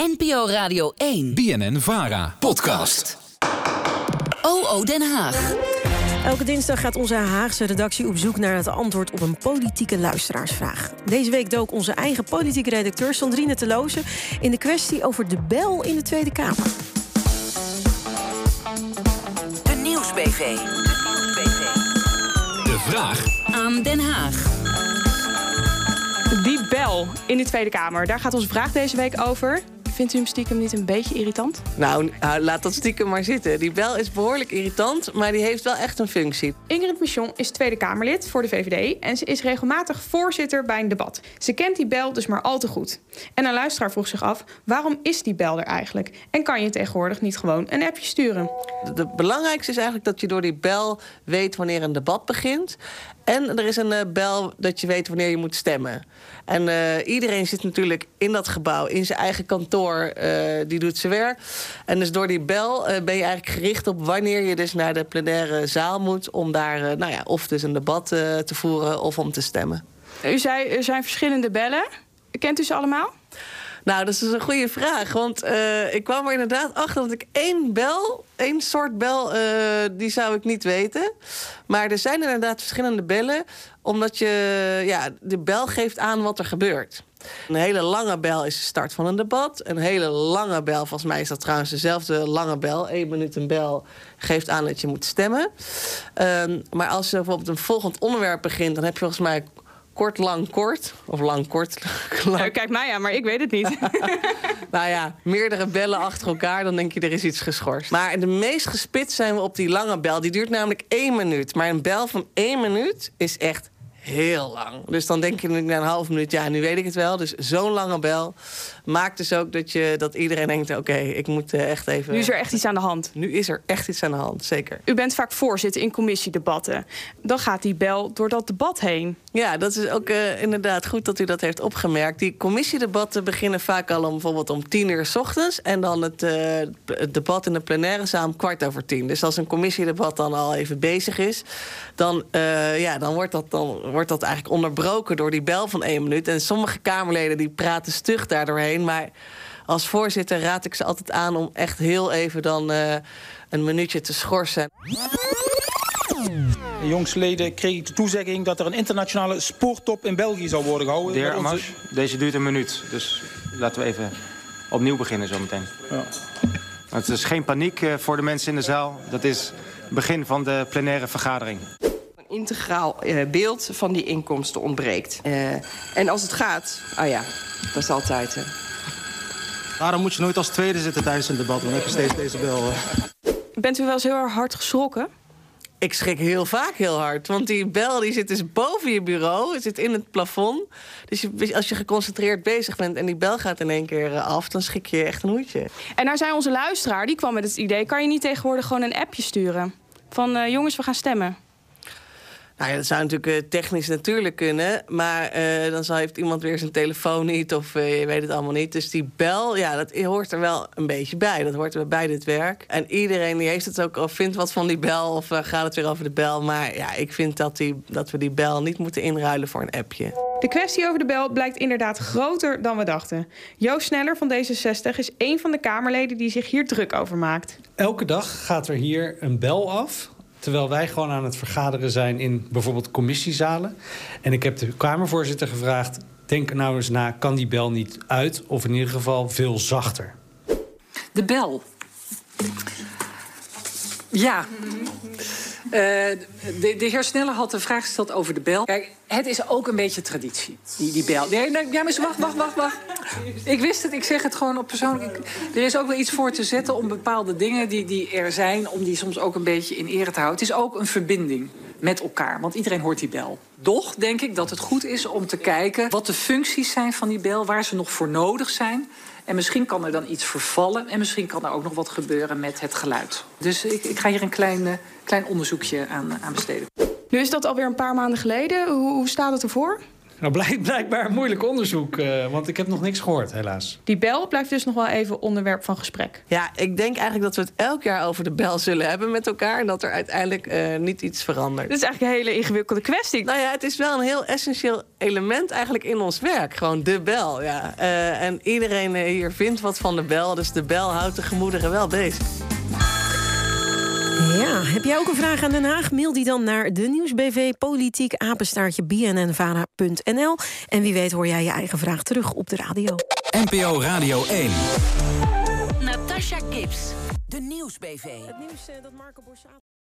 NPO Radio 1. BNN Vara. Podcast. OO Den Haag. Elke dinsdag gaat onze Haagse redactie op zoek naar het antwoord op een politieke luisteraarsvraag. Deze week dook onze eigen politieke redacteur Sandrine Teloze in de kwestie over de bel in de Tweede Kamer. De Nieuwsbv. De vraag Aan Den Haag. Die bel in de Tweede Kamer, daar gaat onze vraag deze week over. Vindt u hem stiekem niet een beetje irritant? Nou, nou, laat dat stiekem maar zitten. Die bel is behoorlijk irritant, maar die heeft wel echt een functie. Ingrid Michon is Tweede Kamerlid voor de VVD en ze is regelmatig voorzitter bij een debat. Ze kent die bel dus maar al te goed. En een luisteraar vroeg zich af, waarom is die bel er eigenlijk? En kan je tegenwoordig niet gewoon een appje sturen? Het belangrijkste is eigenlijk dat je door die bel weet wanneer een debat begint. En er is een uh, bel dat je weet wanneer je moet stemmen. En uh, iedereen zit natuurlijk in dat gebouw, in zijn eigen kantoor, uh, die doet zijn werk. En dus door die bel ben je eigenlijk gericht op wanneer je dus naar de plenaire zaal moet... om daar nou ja, of dus een debat te voeren of om te stemmen. U zei, er zijn verschillende bellen. Kent u ze allemaal? Nou, dat is een goede vraag. Want uh, ik kwam er inderdaad achter dat ik één bel, één soort bel, uh, die zou ik niet weten. Maar er zijn inderdaad verschillende bellen, omdat je, ja, de bel geeft aan wat er gebeurt. Een hele lange bel is de start van een debat. Een hele lange bel, volgens mij is dat trouwens dezelfde lange bel. één minuut een bel geeft aan dat je moet stemmen. Um, maar als je bijvoorbeeld een volgend onderwerp begint, dan heb je volgens mij kort, lang, kort. Of lang, kort. Lang. Kijk mij aan, maar ik weet het niet. nou ja, meerdere bellen achter elkaar, dan denk je er is iets geschorst. Maar de meest gespitst zijn we op die lange bel. Die duurt namelijk één minuut. Maar een bel van één minuut is echt heel lang. Dus dan denk je na een half minuut, ja, nu weet ik het wel. Dus zo'n lange bel maakt dus ook dat, je, dat iedereen denkt... oké, ik moet uh, echt even... Nu is er echt iets aan de hand. Nu is er echt iets aan de hand, zeker. U bent vaak voorzitter in commissiedebatten. Dan gaat die bel door dat debat heen. Ja, dat is ook uh, inderdaad goed dat u dat heeft opgemerkt. Die commissiedebatten beginnen vaak al om bijvoorbeeld om tien uur s ochtends... en dan het, uh, het debat in de plenaire zaal om kwart over tien. Dus als een commissiedebat dan al even bezig is... dan, ja, dan, wordt, dat, dan wordt dat eigenlijk onderbroken door die bel van één minuut. En sommige Kamerleden die praten stug daardoorheen... Maar als voorzitter raad ik ze altijd aan om echt heel even dan uh, een minuutje te schorsen. Jongsleden kreeg ik de toezegging dat er een internationale sporttop in België zou worden gehouden. De heer Amas, deze duurt een minuut. Dus laten we even opnieuw beginnen zometeen. Ja. Het is geen paniek uh, voor de mensen in de zaal. Dat is het begin van de plenaire vergadering integraal uh, beeld van die inkomsten ontbreekt. Uh, en als het gaat, oh ja, dat is altijd. Uh... Waarom moet je nooit als tweede zitten tijdens een debat? Dan heb je steeds deze bel. Bent u wel eens heel erg hard geschrokken? Ik schrik heel vaak heel hard. Want die bel die zit dus boven je bureau. Het zit in het plafond. Dus je, als je geconcentreerd bezig bent en die bel gaat in één keer eh, af... dan schrik je echt een hoedje. En nou zei onze luisteraar, die kwam met het idee... kan je niet tegenwoordig gewoon een appje sturen? Van uh, jongens, we gaan stemmen. Nou ja, dat zou natuurlijk uh, technisch natuurlijk kunnen. Maar uh, dan heeft iemand weer zijn telefoon niet of uh, je weet het allemaal niet. Dus die bel, ja, dat hoort er wel een beetje bij. Dat hoort er bij dit werk. En iedereen die heeft het ook, of vindt wat van die bel... of gaat het weer over de bel. Maar ja, ik vind dat, die, dat we die bel niet moeten inruilen voor een appje. De kwestie over de bel blijkt inderdaad groter dan we dachten. Joost Sneller van D66 is een van de Kamerleden die zich hier druk over maakt. Elke dag gaat er hier een bel af Terwijl wij gewoon aan het vergaderen zijn in bijvoorbeeld commissiezalen. En ik heb de Kamervoorzitter gevraagd... denk nou eens na, kan die bel niet uit? Of in ieder geval veel zachter? De bel. Ja. Uh, de, de heer Sneller had een vraag gesteld over de bel. Kijk, het is ook een beetje traditie, die, die bel. Nee, ja, maar wacht, wacht, wacht, wacht. Ik wist het, ik zeg het gewoon op persoonlijk. Er is ook wel iets voor te zetten om bepaalde dingen die, die er zijn... om die soms ook een beetje in ere te houden. Het is ook een verbinding met elkaar, want iedereen hoort die bel. Doch denk ik dat het goed is om te kijken wat de functies zijn van die bel... waar ze nog voor nodig zijn... En misschien kan er dan iets vervallen en misschien kan er ook nog wat gebeuren met het geluid. Dus ik, ik ga hier een klein, uh, klein onderzoekje aan, aan besteden. Nu is dat alweer een paar maanden geleden. Hoe, hoe staat het ervoor? Nou, blijk, blijkbaar een moeilijk onderzoek, uh, want ik heb nog niks gehoord, helaas. Die bel blijft dus nog wel even onderwerp van gesprek. Ja, ik denk eigenlijk dat we het elk jaar over de bel zullen hebben met elkaar... en dat er uiteindelijk uh, niet iets verandert. Dit is eigenlijk een hele ingewikkelde kwestie. Nou ja, het is wel een heel essentieel element eigenlijk in ons werk. Gewoon de bel, ja. Uh, en iedereen hier vindt wat van de bel, dus de bel houdt de gemoederen wel bezig. Ja, heb jij ook een vraag aan Den Haag? Mail die dan naar de Nieuwsbv Politiek apenstaartje bnnvara.nl. En wie weet hoor jij je eigen vraag terug op de radio. NPO Radio 1. Natasha Gibbs, de Nieuwsbv. Het nieuws dat Marco Borsato...